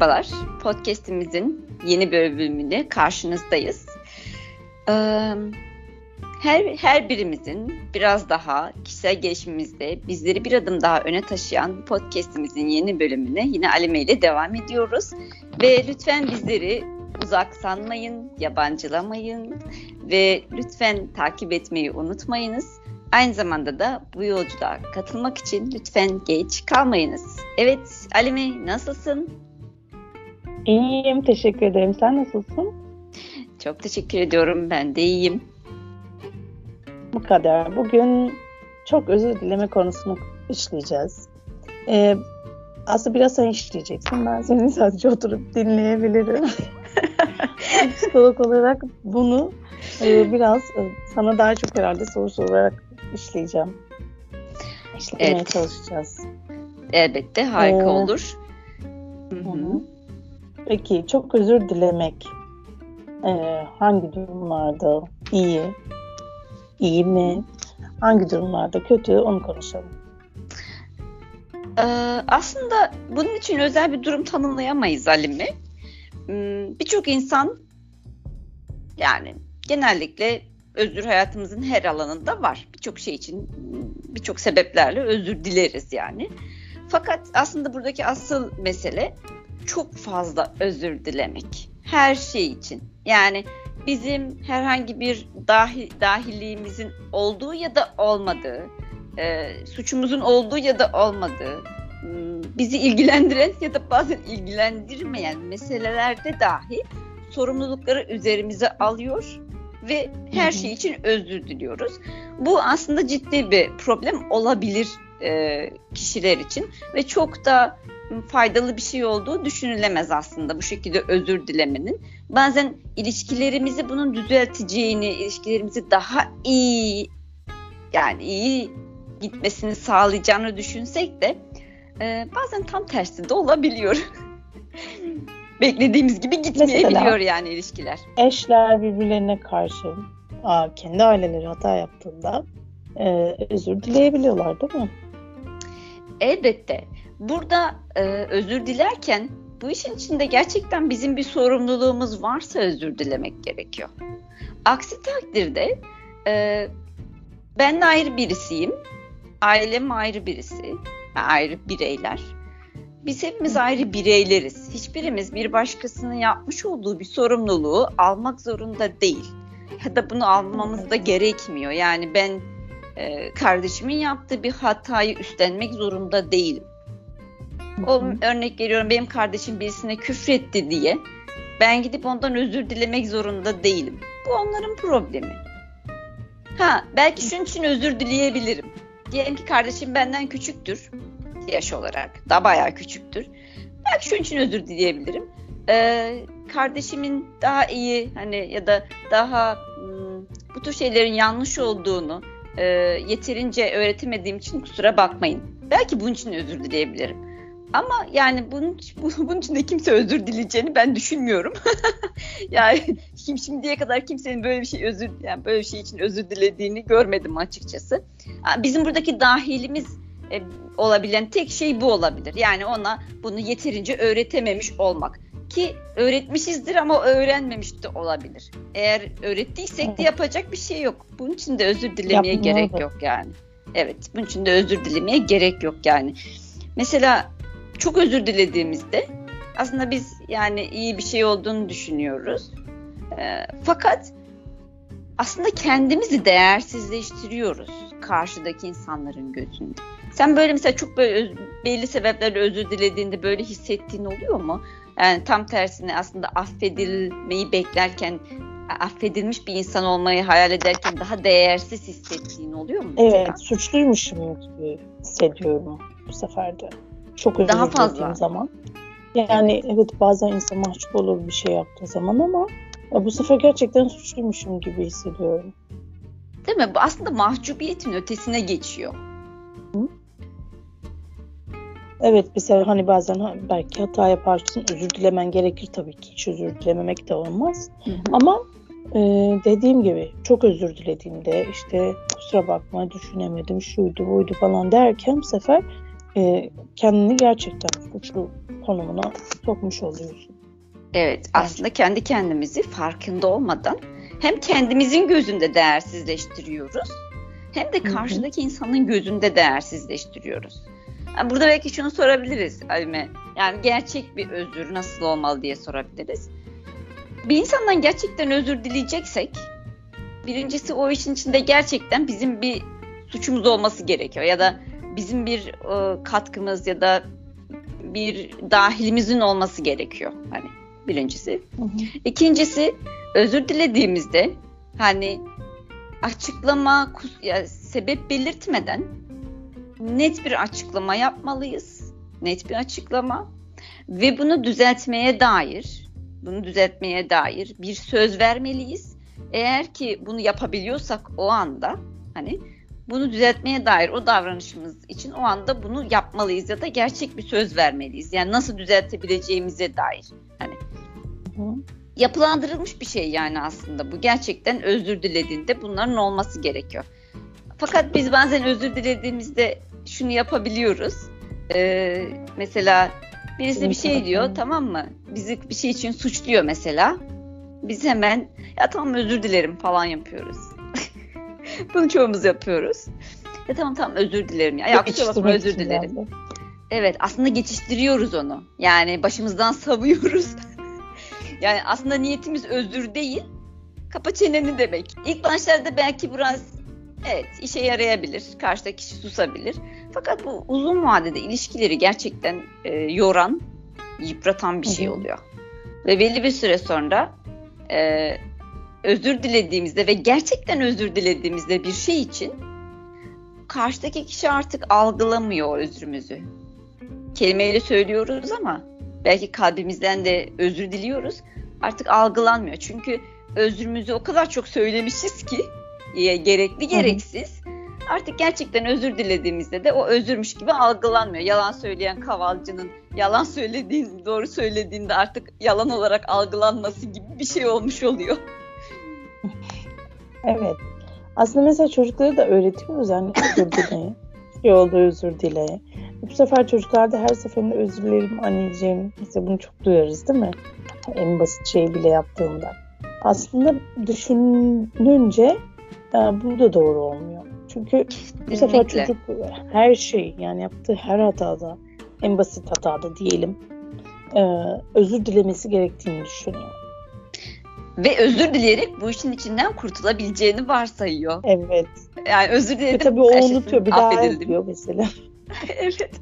Merhabalar, podcastimizin yeni bölümünde karşınızdayız. Her, her birimizin biraz daha kişisel gelişimimizde bizleri bir adım daha öne taşıyan podcastimizin yeni bölümüne yine Alime ile devam ediyoruz. Ve lütfen bizleri uzak sanmayın, yabancılamayın ve lütfen takip etmeyi unutmayınız. Aynı zamanda da bu yolculuğa katılmak için lütfen geç kalmayınız. Evet Alime nasılsın? İyiyim, teşekkür ederim. Sen nasılsın? Çok teşekkür ediyorum. Ben de iyiyim. Bu kadar. Bugün çok özür dileme konusunu işleyeceğiz. Ee, aslında biraz sen işleyeceksin. Ben seni sadece oturup dinleyebilirim. Psikolog olarak bunu e, biraz e, sana daha çok herhalde soru sorarak işleyeceğim. İşlemeye evet. çalışacağız. Elbette harika ee, olur. Hı-hı. Peki çok özür dilemek e, hangi durumlarda iyi, iyi mi? Hangi durumlarda kötü onu konuşalım. Ee, aslında bunun için özel bir durum tanımlayamayız Halime. Hmm, birçok insan yani genellikle özür hayatımızın her alanında var. Birçok şey için birçok sebeplerle özür dileriz yani. Fakat aslında buradaki asıl mesele çok fazla özür dilemek. Her şey için. Yani bizim herhangi bir dahi, dahilliğimizin olduğu ya da olmadığı, e, suçumuzun olduğu ya da olmadığı, hmm, bizi ilgilendiren ya da bazen ilgilendirmeyen meselelerde dahi sorumlulukları üzerimize alıyor ve her şey için özür diliyoruz. Bu aslında ciddi bir problem olabilir e, kişiler için ve çok da faydalı bir şey olduğu düşünülemez aslında bu şekilde özür dilemenin. Bazen ilişkilerimizi bunun düzelteceğini, ilişkilerimizi daha iyi yani iyi gitmesini sağlayacağını düşünsek de e, bazen tam tersi de olabiliyor. Beklediğimiz gibi gitmeyebiliyor Mesela, yani ilişkiler. Eşler birbirlerine karşı kendi aileleri hata yaptığında e, özür dileyebiliyorlar değil mi? Elbette. Burada e, özür dilerken bu işin içinde gerçekten bizim bir sorumluluğumuz varsa özür dilemek gerekiyor. Aksi takdirde e, ben ayrı birisiyim, ailem ayrı birisi, ayrı bireyler. Biz hepimiz ayrı bireyleriz. Hiçbirimiz bir başkasının yapmış olduğu bir sorumluluğu almak zorunda değil. Ya da bunu almamız da gerekmiyor. Yani ben e, kardeşimin yaptığı bir hatayı üstlenmek zorunda değilim. O örnek veriyorum benim kardeşim birisine küfretti diye ben gidip ondan özür dilemek zorunda değilim. Bu onların problemi. Ha belki şunun için özür dileyebilirim. Diyelim ki kardeşim benden küçüktür yaş olarak. Da bayağı küçüktür. Belki şunun için özür dileyebilirim. Ee, kardeşimin daha iyi hani ya da daha hmm, bu tür şeylerin yanlış olduğunu e, yeterince öğretemediğim için kusura bakmayın. Belki bunun için özür dileyebilirim. Ama yani bunun, bunun için de kimse özür dileyeceğini ben düşünmüyorum. yani kim şimdiye kadar kimsenin böyle bir şey özür yani böyle bir şey için özür dilediğini görmedim açıkçası. Bizim buradaki dahilimiz e, olabilen tek şey bu olabilir. Yani ona bunu yeterince öğretememiş olmak. Ki öğretmişizdir ama öğrenmemiş de olabilir. Eğer öğrettiysek de yapacak bir şey yok. Bunun için de özür dilemeye Yapma gerek oldu. yok yani. Evet, bunun için de özür dilemeye gerek yok yani. Mesela çok özür dilediğimizde aslında biz yani iyi bir şey olduğunu düşünüyoruz. E, fakat aslında kendimizi değersizleştiriyoruz karşıdaki insanların gözünde. Sen böyle mesela çok böyle belli sebeplerle özür dilediğinde böyle hissettiğin oluyor mu? Yani tam tersine aslında affedilmeyi beklerken affedilmiş bir insan olmayı hayal ederken daha değersiz hissettiğin oluyor mu? Evet, mesela? suçluymuşum gibi hissediyorum bu sefer de. Çok Daha fazla. zaman. Yani evet bazen insan mahcup olur bir şey yaptığı zaman ama bu sefer gerçekten suçluymuşum gibi hissediyorum. Değil mi? Bu aslında mahcubiyetin ötesine geçiyor. Hı? Evet mesela hani bazen belki hata yaparsın özür dilemen gerekir tabii ki hiç özür dilememek de olmaz. Hı hı. Ama e, dediğim gibi çok özür dilediğinde işte kusura bakma düşünemedim şuydu buydu falan derken bu sefer e, kendini gerçekten suçlu konumuna sokmuş oluyorsun. Evet aslında kendi kendimizi farkında olmadan hem kendimizin gözünde değersizleştiriyoruz hem de karşıdaki insanın gözünde değersizleştiriyoruz. Burada belki şunu sorabiliriz Alime. Yani gerçek bir özür nasıl olmalı diye sorabiliriz. Bir insandan gerçekten özür dileyeceksek birincisi o işin içinde gerçekten bizim bir suçumuz olması gerekiyor ya da bizim bir e, katkımız ya da bir dahilimizin olması gerekiyor. Hani birincisi. Hı hı. İkincisi özür dilediğimizde hani açıklama ya, sebep belirtmeden net bir açıklama yapmalıyız. Net bir açıklama ve bunu düzeltmeye dair bunu düzeltmeye dair bir söz vermeliyiz. Eğer ki bunu yapabiliyorsak o anda hani bunu düzeltmeye dair o davranışımız için o anda bunu yapmalıyız ya da gerçek bir söz vermeliyiz. Yani nasıl düzeltebileceğimize dair. Hani yapılandırılmış bir şey yani aslında bu. Gerçekten özür dilediğinde bunların olması gerekiyor. Fakat biz bazen özür dilediğimizde şunu yapabiliyoruz. Ee, mesela birisi bir şey diyor tamam mı? Bizi bir şey için suçluyor mesela. Biz hemen ya tamam özür dilerim falan yapıyoruz. Bunu çoğumuz yapıyoruz. Ya tamam tamam özür dilerim ya. Ya kusura bakma özür dilerim. Yani. Evet aslında geçiştiriyoruz onu. Yani başımızdan savuyoruz. yani aslında niyetimiz özür değil. Kapa çeneni demek. İlk başlarda belki biraz evet işe yarayabilir. Karşıdaki kişi susabilir. Fakat bu uzun vadede ilişkileri gerçekten e, yoran, yıpratan bir şey oluyor. Ve belli bir süre sonra e, özür dilediğimizde ve gerçekten özür dilediğimizde bir şey için karşıdaki kişi artık algılamıyor özrümüzü. Kelimeyle söylüyoruz ama belki kalbimizden de özür diliyoruz. Artık algılanmıyor. Çünkü özrümüzü o kadar çok söylemişiz ki gerekli gereksiz. Artık gerçekten özür dilediğimizde de o özürmüş gibi algılanmıyor. Yalan söyleyen kavalcının yalan söylediğin, doğru söylediğinde artık yalan olarak algılanması gibi bir şey olmuş oluyor. Evet. Aslında mesela çocuklara da öğretiyoruz yani özür dileyin. Yolda özür dile. Bu sefer çocuklar da her seferinde özür dilerim anneciğim. Mesela bunu çok duyarız değil mi? En basit şey bile yaptığımda. Aslında düşününce e, bu da doğru olmuyor. Çünkü bu sefer çocuk her şey yani yaptığı her hatada en basit hatada diyelim e, özür dilemesi gerektiğini düşünüyor. Ve özür dileyerek bu işin içinden kurtulabileceğini varsayıyor. Evet. Yani özür dilerim. Ve tabii o unutuyor. Bir daha yapıyor mesela. evet.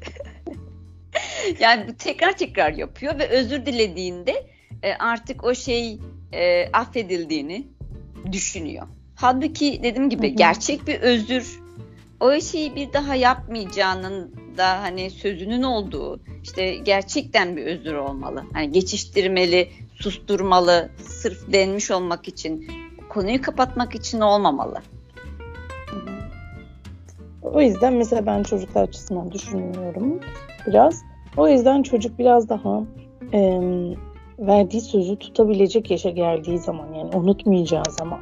yani bu tekrar tekrar yapıyor ve özür dilediğinde e, artık o şey e, affedildiğini düşünüyor. Halbuki dediğim gibi Hı-hı. gerçek bir özür o şeyi bir daha yapmayacağının da hani sözünün olduğu işte gerçekten bir özür olmalı. Hani geçiştirmeli, susturmalı, sırf denmiş olmak için, konuyu kapatmak için olmamalı. O yüzden mesela ben çocuklar açısından düşünüyorum biraz. O yüzden çocuk biraz daha e, verdiği sözü tutabilecek yaşa geldiği zaman yani unutmayacağı zaman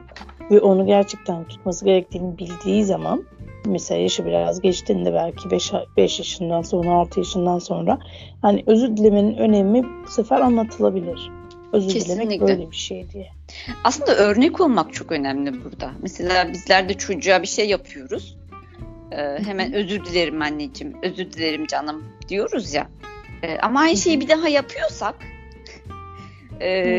ve onu gerçekten tutması gerektiğini bildiği zaman mesela yaşı biraz geçtiğinde belki 5, 5 yaşından sonra 6 yaşından sonra hani özür dilemenin önemi bu sefer anlatılabilir. Özür Kesinlikle. dilemek böyle bir şey diye. Aslında örnek olmak çok önemli burada. Mesela bizler de çocuğa bir şey yapıyoruz. Ee, hemen özür dilerim anneciğim, özür dilerim canım diyoruz ya. Ee, ama aynı şeyi bir daha yapıyorsak e,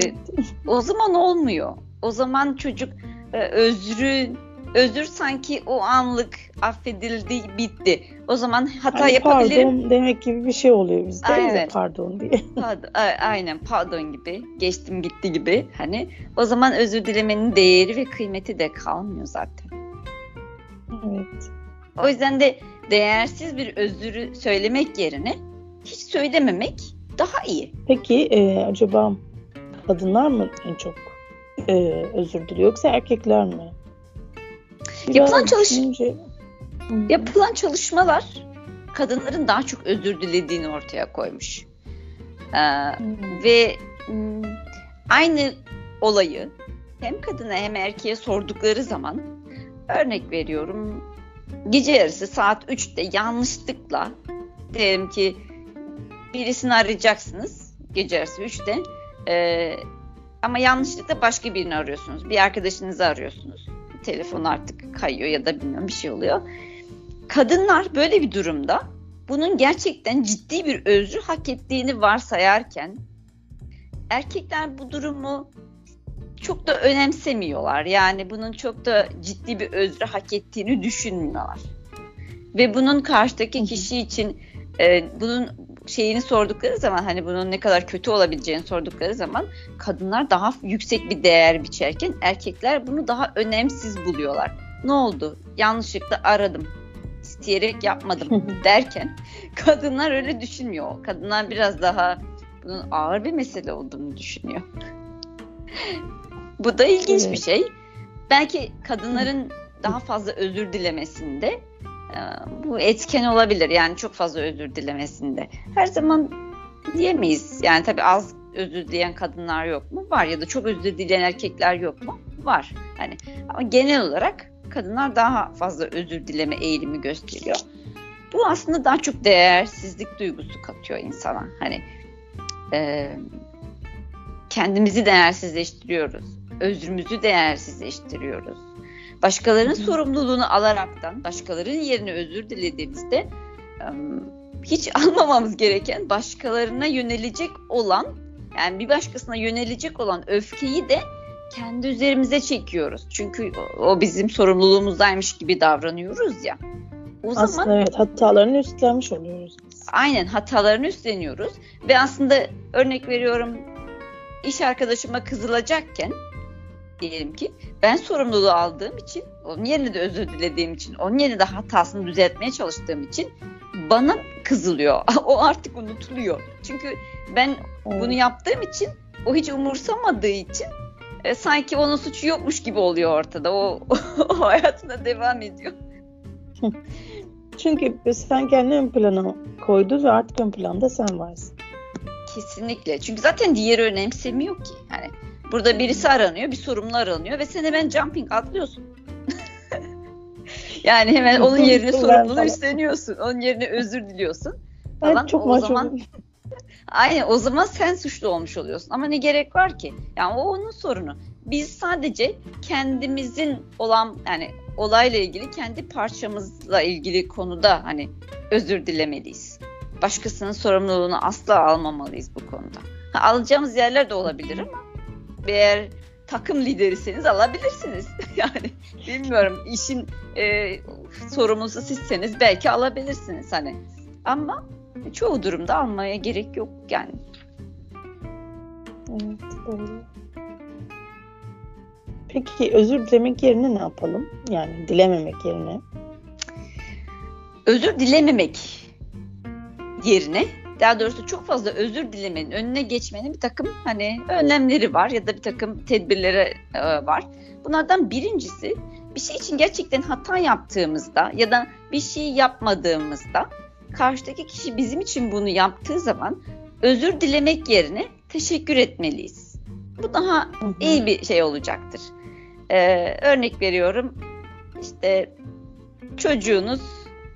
o zaman olmuyor. O zaman çocuk özrü özür sanki o anlık affedildi bitti. O zaman hata hani yapabilirim. Pardon demek gibi bir şey oluyor bizde. Aynen. Pardon diye. Pardon, aynen pardon gibi geçtim gitti gibi hani o zaman özür dilemenin değeri ve kıymeti de kalmıyor zaten. Evet. O yüzden de değersiz bir özürü söylemek yerine hiç söylememek daha iyi. Peki e, acaba kadınlar mı en çok e, özür diliyor yoksa erkekler mi? yapılan çalış yapılan çalışmalar kadınların daha çok özür dilediğini ortaya koymuş. Ee, hmm. Ve hmm, aynı olayı hem kadına hem erkeğe sordukları zaman örnek veriyorum gece yarısı saat 3'te yanlışlıkla Diyelim ki birisini arayacaksınız gece yarısı 3'te. Ee, ama yanlışlıkla başka birini arıyorsunuz. Bir arkadaşınızı arıyorsunuz. Telefon artık kayıyor ya da bilmiyorum bir şey oluyor. Kadınlar böyle bir durumda bunun gerçekten ciddi bir özrü hak ettiğini varsayarken erkekler bu durumu çok da önemsemiyorlar. Yani bunun çok da ciddi bir özrü hak ettiğini düşünmüyorlar. Ve bunun karşıdaki kişi için e, bunun şeyini sordukları zaman hani bunun ne kadar kötü olabileceğini sordukları zaman kadınlar daha yüksek bir değer biçerken erkekler bunu daha önemsiz buluyorlar. Ne oldu? Yanlışlıkla aradım. isteyerek yapmadım derken kadınlar öyle düşünmüyor. Kadınlar biraz daha bunun ağır bir mesele olduğunu düşünüyor. Bu da ilginç evet. bir şey. Belki kadınların daha fazla özür dilemesinde bu etken olabilir. Yani çok fazla özür dilemesinde. Her zaman diyemeyiz. Yani tabii az özür dileyen kadınlar yok mu? Var ya da çok özür dileyen erkekler yok mu? Var. Hani ama genel olarak kadınlar daha fazla özür dileme eğilimi gösteriyor. Bu aslında daha çok değersizlik duygusu katıyor insana. Hani e, kendimizi değersizleştiriyoruz. Özrümüzü değersizleştiriyoruz. Başkalarının sorumluluğunu alaraktan, başkalarının yerine özür dilediğimizde hiç almamamız gereken başkalarına yönelecek olan yani bir başkasına yönelecek olan öfkeyi de kendi üzerimize çekiyoruz. Çünkü o bizim sorumluluğumuzdaymış gibi davranıyoruz ya. O aslında zaman evet hatalarını üstlenmiş oluyoruz. Aynen hatalarını üstleniyoruz ve aslında örnek veriyorum iş arkadaşıma kızılacakken diyelim ki ben sorumluluğu aldığım için onun yerine de özür dilediğim için onun yerine de hatasını düzeltmeye çalıştığım için bana kızılıyor. o artık unutuluyor. Çünkü ben bunu yaptığım için o hiç umursamadığı için e, sanki onun suçu yokmuş gibi oluyor ortada. O, o hayatına devam ediyor. Çünkü sen kendini ön plana koydu ve artık ön planda sen varsın. Kesinlikle. Çünkü zaten diğeri önemsemiyor ki. Yani burada birisi aranıyor, bir sorumlu aranıyor ve sen hemen jumping atlıyorsun. yani hemen onun yerine sorumluluğu üstleniyorsun. Onun yerine özür diliyorsun. Falan. Evet, çok o zaman Aynen o zaman sen suçlu olmuş oluyorsun. Ama ne gerek var ki? Yani o onun sorunu. Biz sadece kendimizin olan yani olayla ilgili kendi parçamızla ilgili konuda hani özür dilemeliyiz. Başkasının sorumluluğunu asla almamalıyız bu konuda. Ha, alacağımız yerler de olabilir ama eğer takım lideriseniz alabilirsiniz. yani bilmiyorum işin e, sorumlusu sizseniz belki alabilirsiniz hani. Ama çoğu durumda almaya gerek yok yani. Evet doğru. Peki özür dilemek yerine ne yapalım? Yani dilememek yerine. Özür dilememek yerine daha doğrusu çok fazla özür dilemenin önüne geçmenin bir takım hani önlemleri var ya da bir takım tedbirleri e, var. Bunlardan birincisi bir şey için gerçekten hata yaptığımızda ya da bir şey yapmadığımızda karşıdaki kişi bizim için bunu yaptığı zaman özür dilemek yerine teşekkür etmeliyiz. Bu daha iyi bir şey olacaktır. Ee, örnek veriyorum işte çocuğunuz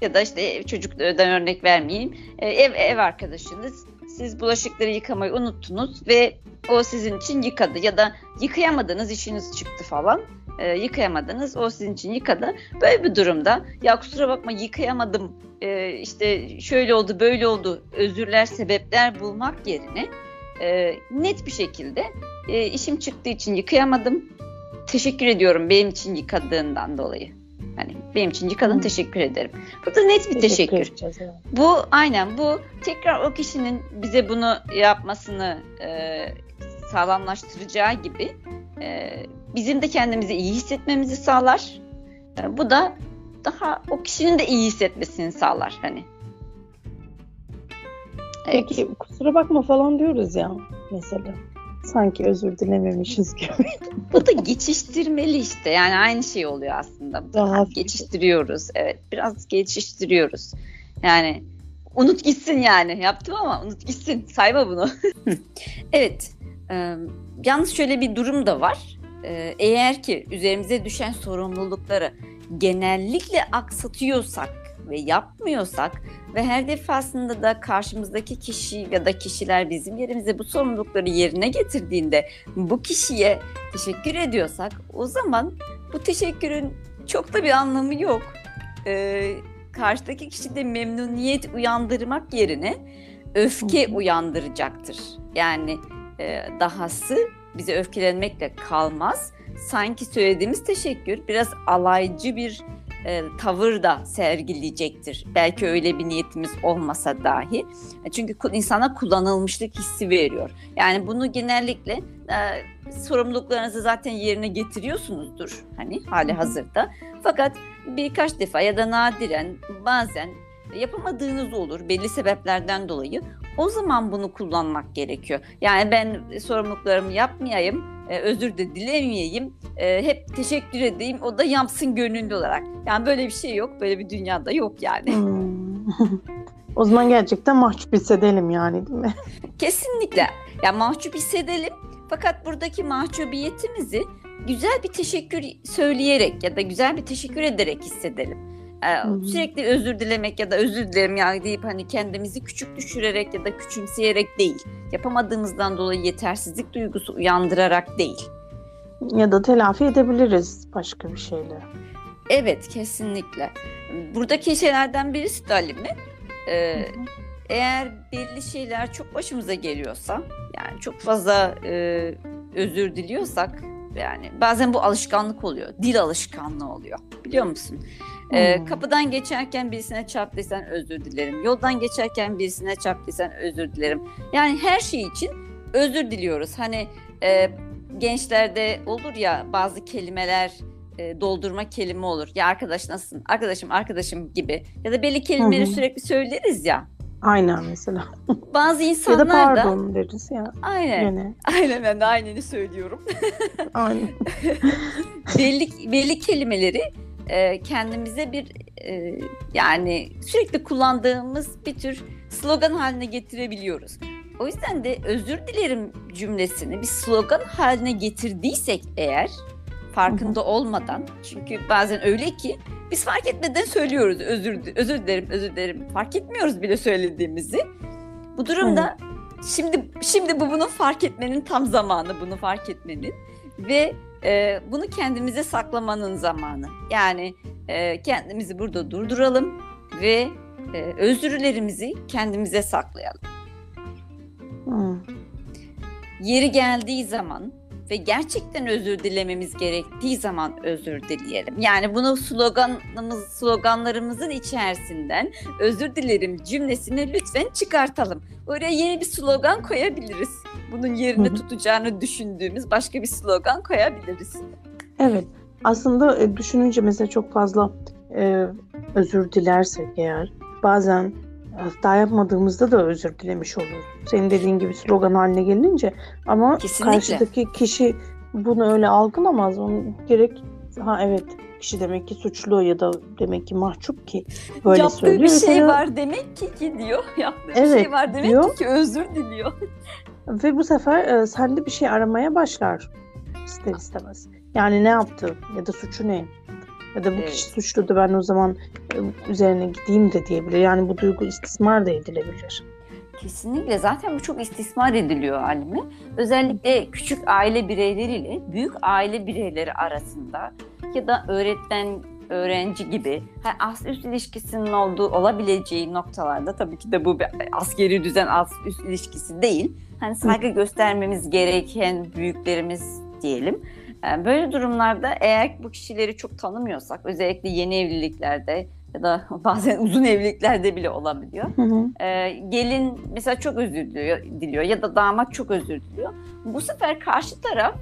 ya da işte çocuklardan örnek vermeyeyim. Ee, ev ev arkadaşınız. Siz bulaşıkları yıkamayı unuttunuz ve o sizin için yıkadı ya da yıkayamadığınız işiniz çıktı falan. E, yıkayamadınız o sizin için yıkadı. Böyle bir durumda ya kusura bakma yıkayamadım. E, işte şöyle oldu böyle oldu. özürler sebepler bulmak yerine e, net bir şekilde e, işim çıktığı için yıkayamadım. Teşekkür ediyorum benim için yıkadığından dolayı. Hani benim için yıkadın hmm. teşekkür ederim. Burada net bir teşekkür. teşekkür. Bu aynen bu tekrar o kişinin bize bunu yapmasını e, sağlamlaştıracağı gibi e, bizim de kendimizi iyi hissetmemizi sağlar. E, bu da daha o kişinin de iyi hissetmesini sağlar hani. Evet. Peki kusura bakma falan diyoruz ya mesela. Sanki özür dilememişiz gibi. Bu da geçiştirmeli işte. Yani aynı şey oluyor aslında. Daha geçiştiriyoruz. Evet biraz geçiştiriyoruz. Yani unut gitsin yani. Yaptım ama unut gitsin. Sayma bunu. evet. E, yalnız şöyle bir durum da var. E, eğer ki üzerimize düşen sorumlulukları genellikle aksatıyorsak ve yapmıyorsak ve her defasında da karşımızdaki kişi ya da kişiler bizim yerimize bu sorumlulukları yerine getirdiğinde bu kişiye teşekkür ediyorsak o zaman bu teşekkürün çok da bir anlamı yok. Ee, karşıdaki kişide memnuniyet uyandırmak yerine öfke uyandıracaktır. Yani e, dahası bize öfkelenmekle kalmaz. Sanki söylediğimiz teşekkür biraz alaycı bir e, tavır da sergileyecektir. Belki öyle bir niyetimiz olmasa dahi. Çünkü insana kullanılmışlık hissi veriyor. Yani bunu genellikle e, sorumluluklarınızı zaten yerine getiriyorsunuzdur. Hani hali hazırda. Fakat birkaç defa ya da nadiren bazen yapamadığınız olur belli sebeplerden dolayı. O zaman bunu kullanmak gerekiyor. Yani ben sorumluluklarımı yapmayayım, e, özür de dilemeyeyim, e, hep teşekkür edeyim, o da yapsın gönüllü olarak. Yani böyle bir şey yok, böyle bir dünyada yok yani. Hmm. o zaman gerçekten mahcup hissedelim yani değil mi? Kesinlikle. Ya yani mahcup hissedelim fakat buradaki mahcubiyetimizi güzel bir teşekkür söyleyerek ya da güzel bir teşekkür ederek hissedelim. Ee, sürekli özür dilemek ya da özür dilerim ya deyip hani kendimizi küçük düşürerek ya da küçümseyerek değil. Yapamadığımızdan dolayı yetersizlik duygusu uyandırarak değil. Ya da telafi edebiliriz başka bir şeyle. Evet kesinlikle. Buradaki şeylerden birisi de Ali mi? Ee, eğer belli şeyler çok başımıza geliyorsa yani çok fazla e, özür diliyorsak yani bazen bu alışkanlık oluyor. Dil alışkanlığı oluyor. Biliyor musun? Ee, kapıdan geçerken birisine çarptıysan özür dilerim. Yoldan geçerken birisine çarptıysan özür dilerim. Yani her şey için özür diliyoruz. Hani e, gençlerde olur ya bazı kelimeler e, doldurma kelime olur. Ya arkadaş nasılsın? Arkadaşım arkadaşım gibi. Ya da belli kelimeleri hmm. sürekli söyleriz ya. Aynen mesela. Bazı insanlar da... Ya da pardon deriz ya. Aynen. Yine. Aynen ben de aynını söylüyorum. Aynen. belli, belli kelimeleri e, kendimize bir e, yani sürekli kullandığımız bir tür slogan haline getirebiliyoruz. O yüzden de özür dilerim cümlesini bir slogan haline getirdiysek eğer farkında olmadan çünkü bazen öyle ki biz fark etmeden söylüyoruz özür özür dilerim özür dilerim fark etmiyoruz bile söylediğimizi. Bu durumda hı. şimdi şimdi bu bunu fark etmenin tam zamanı bunu fark etmenin ve e, bunu kendimize saklamanın zamanı. Yani e, kendimizi burada durduralım ve e, özürlerimizi kendimize saklayalım. Hmm. Yeri geldiği zaman ve gerçekten özür dilememiz gerektiği zaman özür dileyelim. Yani bunu sloganımız sloganlarımızın içerisinden özür dilerim cümlesini lütfen çıkartalım. Oraya yeni bir slogan koyabiliriz. Bunun yerini Hı-hı. tutacağını düşündüğümüz başka bir slogan koyabiliriz. Evet. Aslında e, düşününce mesela çok fazla e, özür dilersek eğer bazen hata yapmadığımızda da özür dilemiş olur. Senin dediğin gibi slogan haline gelince ama Kesinlikle. karşıdaki kişi bunu öyle algılamaz. Onu gerek ha evet kişi demek ki suçlu ya da demek ki mahcup ki böyle Yaptığı söylüyor. bir şey Mesela, var demek ki ki diyor. Yaptığı evet, bir şey var demek diyor. ki özür diliyor. Ve bu sefer e, sende bir şey aramaya başlar ister istemez. Yani ne yaptı ya da suçu ne? Ya da bu evet. kişi suçlu ben o zaman e, üzerine gideyim de diyebilir. Yani bu duygu istismar da edilebilir. Kesinlikle zaten bu çok istismar ediliyor halimi. Özellikle küçük aile bireyleriyle büyük aile bireyleri arasında ya da öğretmen öğrenci gibi yani as üst ilişkisinin olduğu olabileceği noktalarda tabii ki de bu bir askeri düzen as üst ilişkisi değil. Hani saygı göstermemiz gereken büyüklerimiz diyelim. Yani böyle durumlarda eğer bu kişileri çok tanımıyorsak özellikle yeni evliliklerde ya da bazen uzun evliliklerde bile olabiliyor. Hı hı. Ee, gelin mesela çok özür diliyor, diliyor ya da damat çok özür diliyor. Bu sefer karşı taraf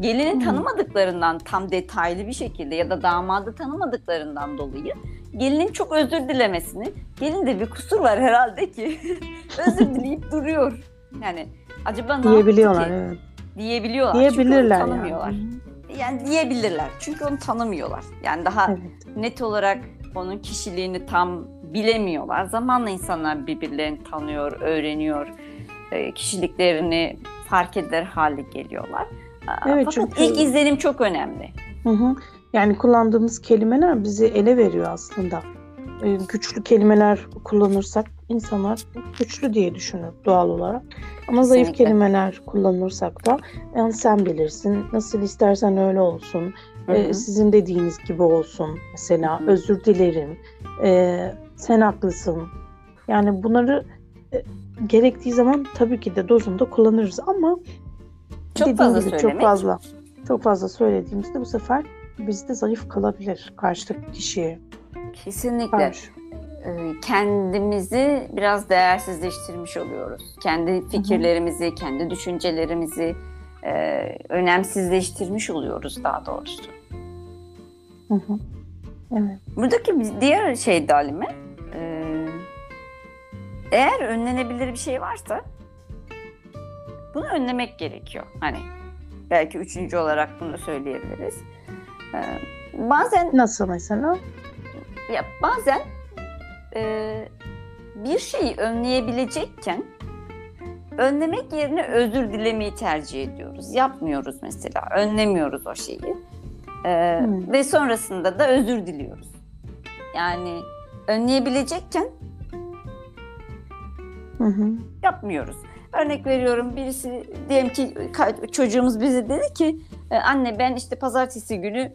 gelini tanımadıklarından tam detaylı bir şekilde ya da damadı tanımadıklarından dolayı gelinin çok özür dilemesini, gelin de bir kusur var herhalde ki özür dileyip duruyor. Yani acaba ne diyebiliyorlar ki? evet. Diyebiliyorlar. Diyebilirler çünkü onu tanımıyorlar. Yani. yani diyebilirler. Çünkü onu tanımıyorlar. Yani daha evet. net olarak onun kişiliğini tam bilemiyorlar. Zamanla insanlar birbirlerini tanıyor, öğreniyor. E, kişiliklerini fark eder hale geliyorlar. Evet, Fakat çünkü... ilk izlenim çok önemli. Hı hı. Yani kullandığımız kelimeler bizi ele veriyor aslında. E, güçlü kelimeler kullanırsak insanlar güçlü diye düşünür doğal olarak. Ama zayıf Kesinlikle. kelimeler kullanırsak da yani sen bilirsin, nasıl istersen öyle olsun, Hı e, sizin dediğiniz gibi olsun mesela Hı hı. özür dilerim, e, sen haklısın. Yani bunları e, gerektiği zaman tabii ki de dozunda kullanırız ama Çok fazla gibi çok söylemek. fazla çok fazla söylediğimizde bu sefer bizde zayıf kalabilir karşıdaki kişiye Kesinlikle. Ee, kendimizi biraz değersizleştirmiş oluyoruz. Kendi fikirlerimizi, kendi düşüncelerimizi e, önemsizleştirmiş oluyoruz daha doğrusu. Evet. Buradaki diğer şey de Halime, e, eğer önlenebilir bir şey varsa bunu önlemek gerekiyor. Hani belki üçüncü olarak bunu söyleyebiliriz. E, bazen Nasıl mesela? Ya bazen e, bir şeyi önleyebilecekken önlemek yerine özür dilemeyi tercih ediyoruz. Yapmıyoruz mesela. Önlemiyoruz o şeyi. E, Hmm. Ve sonrasında da özür diliyoruz. Yani önleyebilecekken Hı hı. yapmıyoruz. Örnek veriyorum birisi diyelim ki çocuğumuz bize dedi ki "E, anne ben işte pazartesi günü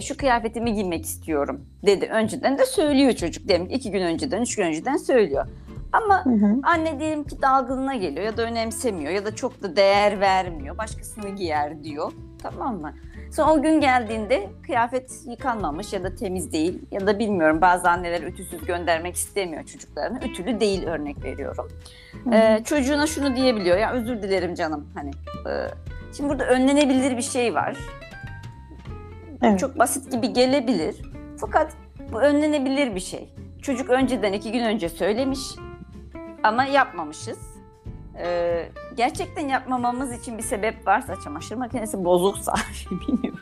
şu kıyafetimi giymek istiyorum dedi. Önceden de söylüyor çocuk. Diyelim ki iki gün önceden, üç gün önceden söylüyor. Ama Hı hı. anne diyelim ki dalgınına geliyor ya da önemsemiyor ya da çok da değer vermiyor. Başkasını giyer diyor. Tamam mı? Sonra o gün geldiğinde kıyafet yıkanmamış ya da temiz değil ya da bilmiyorum bazı anneler ütüsüz göndermek istemiyor çocuklarını. Ütülü değil örnek veriyorum. Hı hı. Ee, çocuğuna şunu diyebiliyor ya özür dilerim canım hani. e, şimdi burada önlenebilir bir şey var. Evet. Çok basit gibi gelebilir. Fakat bu önlenebilir bir şey. Çocuk önceden iki gün önce söylemiş ama yapmamışız. Ee, gerçekten yapmamamız için bir sebep varsa çamaşır makinesi bozuksa bilmiyorum.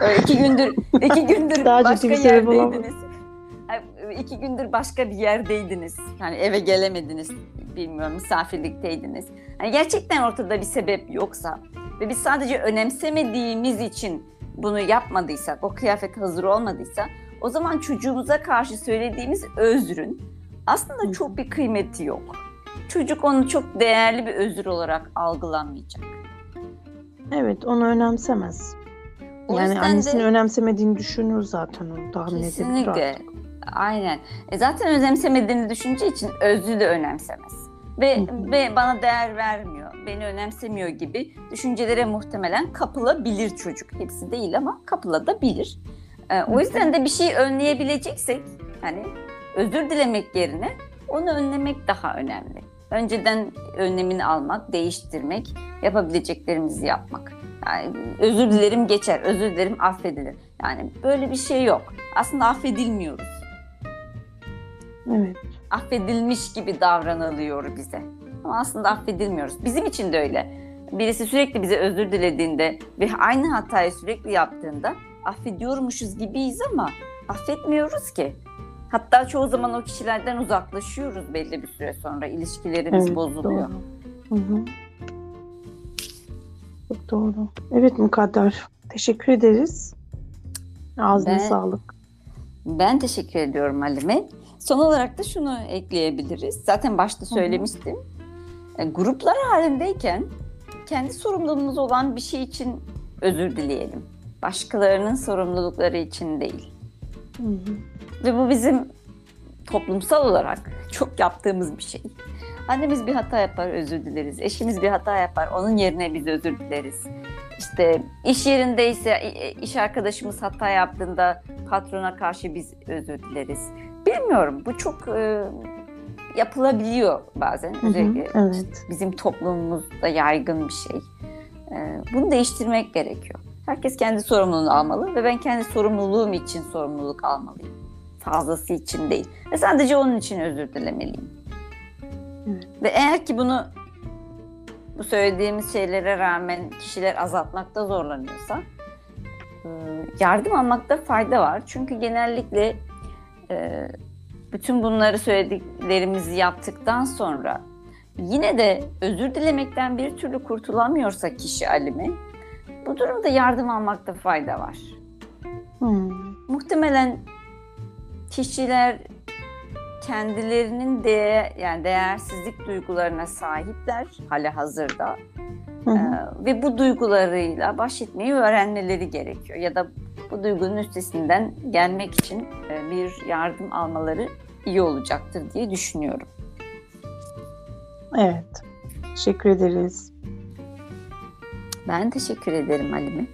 Ee, iki gündür iki gündür Daha başka yerdeydiniz. Ay, iki gündür başka bir yerdeydiniz. Hani eve gelemediniz. Bilmiyorum misafirlikteydiniz. Hani gerçekten ortada bir sebep yoksa ve biz sadece önemsemediğimiz için bunu yapmadıysak, o kıyafet hazır olmadıysa o zaman çocuğumuza karşı söylediğimiz özrün aslında çok bir kıymeti yok. Çocuk onu çok değerli bir özür olarak algılamayacak. Evet, onu önemsemez. O yani annesini de- önemsemediğini düşünür zaten onu tahmin Kesinlikle. Aynen. E zaten önemsemediğini düşünce için özlü de önemsemez. Ve, ve bana değer vermiyor, beni önemsemiyor gibi düşüncelere muhtemelen kapılabilir çocuk. Hepsi değil ama kapılabilir. E, o yüzden de bir şeyi önleyebileceksek hani özür dilemek yerine onu önlemek daha önemli. Önceden önlemini almak, değiştirmek, yapabileceklerimizi yapmak. Yani özür dilerim geçer, özür dilerim affedilir. Yani böyle bir şey yok. Aslında affedilmiyoruz. Evet. Affedilmiş gibi davranılıyor bize. Ama aslında affedilmiyoruz. Bizim için de öyle. Birisi sürekli bize özür dilediğinde ve aynı hatayı sürekli yaptığında affediyormuşuz gibiyiz ama affetmiyoruz ki. Hatta çoğu zaman o kişilerden uzaklaşıyoruz belli bir süre sonra. ilişkilerimiz evet, bozuluyor. Doğru. Hı hı. Çok doğru. Evet Mukadder. Teşekkür ederiz. Ağzına Ben- sağlık. Ben teşekkür ediyorum Halime. Son olarak da şunu ekleyebiliriz. Zaten başta hı. söylemiştim. E, gruplar halindeyken kendi sorumluluğumuz olan bir şey için özür dileyelim. Başkalarının sorumlulukları için değil. Hı hı. Ve bu bizim toplumsal olarak çok yaptığımız bir şey. Annemiz bir hata yapar, özür dileriz. Eşimiz bir hata yapar, onun yerine biz özür dileriz. İşte iş yerindeyse iş arkadaşımız hata yaptığında patrona karşı biz özür dileriz. Bilmiyorum, bu çok e, yapılabiliyor bazen. Hı hı, Özellikle Evet. bizim toplumumuzda yaygın bir şey. Ee, Bunu değiştirmek gerekiyor. Herkes kendi sorumluluğunu almalı ve ben kendi sorumluluğum için sorumluluk almalıyım. Fazlası için değil. Ve sadece onun için özür dilemeliyim. Evet. Ve eğer ki bunu bu söylediğimiz şeylere rağmen kişiler azaltmakta zorlanıyorsa e, yardım almakta fayda var. Çünkü genellikle e, bütün bunları söylediklerimizi yaptıktan sonra yine de özür dilemekten bir türlü kurtulamıyorsa kişi alimi bu durumda yardım almakta fayda var. Hı. Muhtemelen kişiler kendilerinin de yani değersizlik duygularına sahipler hala hazırda Hı hı. Ee, ve bu duygularıyla baş etmeyi öğrenmeleri gerekiyor ya da bu duygunun üstesinden gelmek için e, bir yardım almaları iyi olacaktır diye düşünüyorum. Evet. Teşekkür ederiz. Ben teşekkür ederim Halime.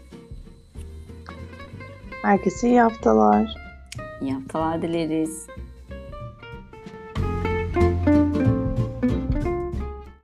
Herkese iyi haftalar. İyi haftalar dileriz.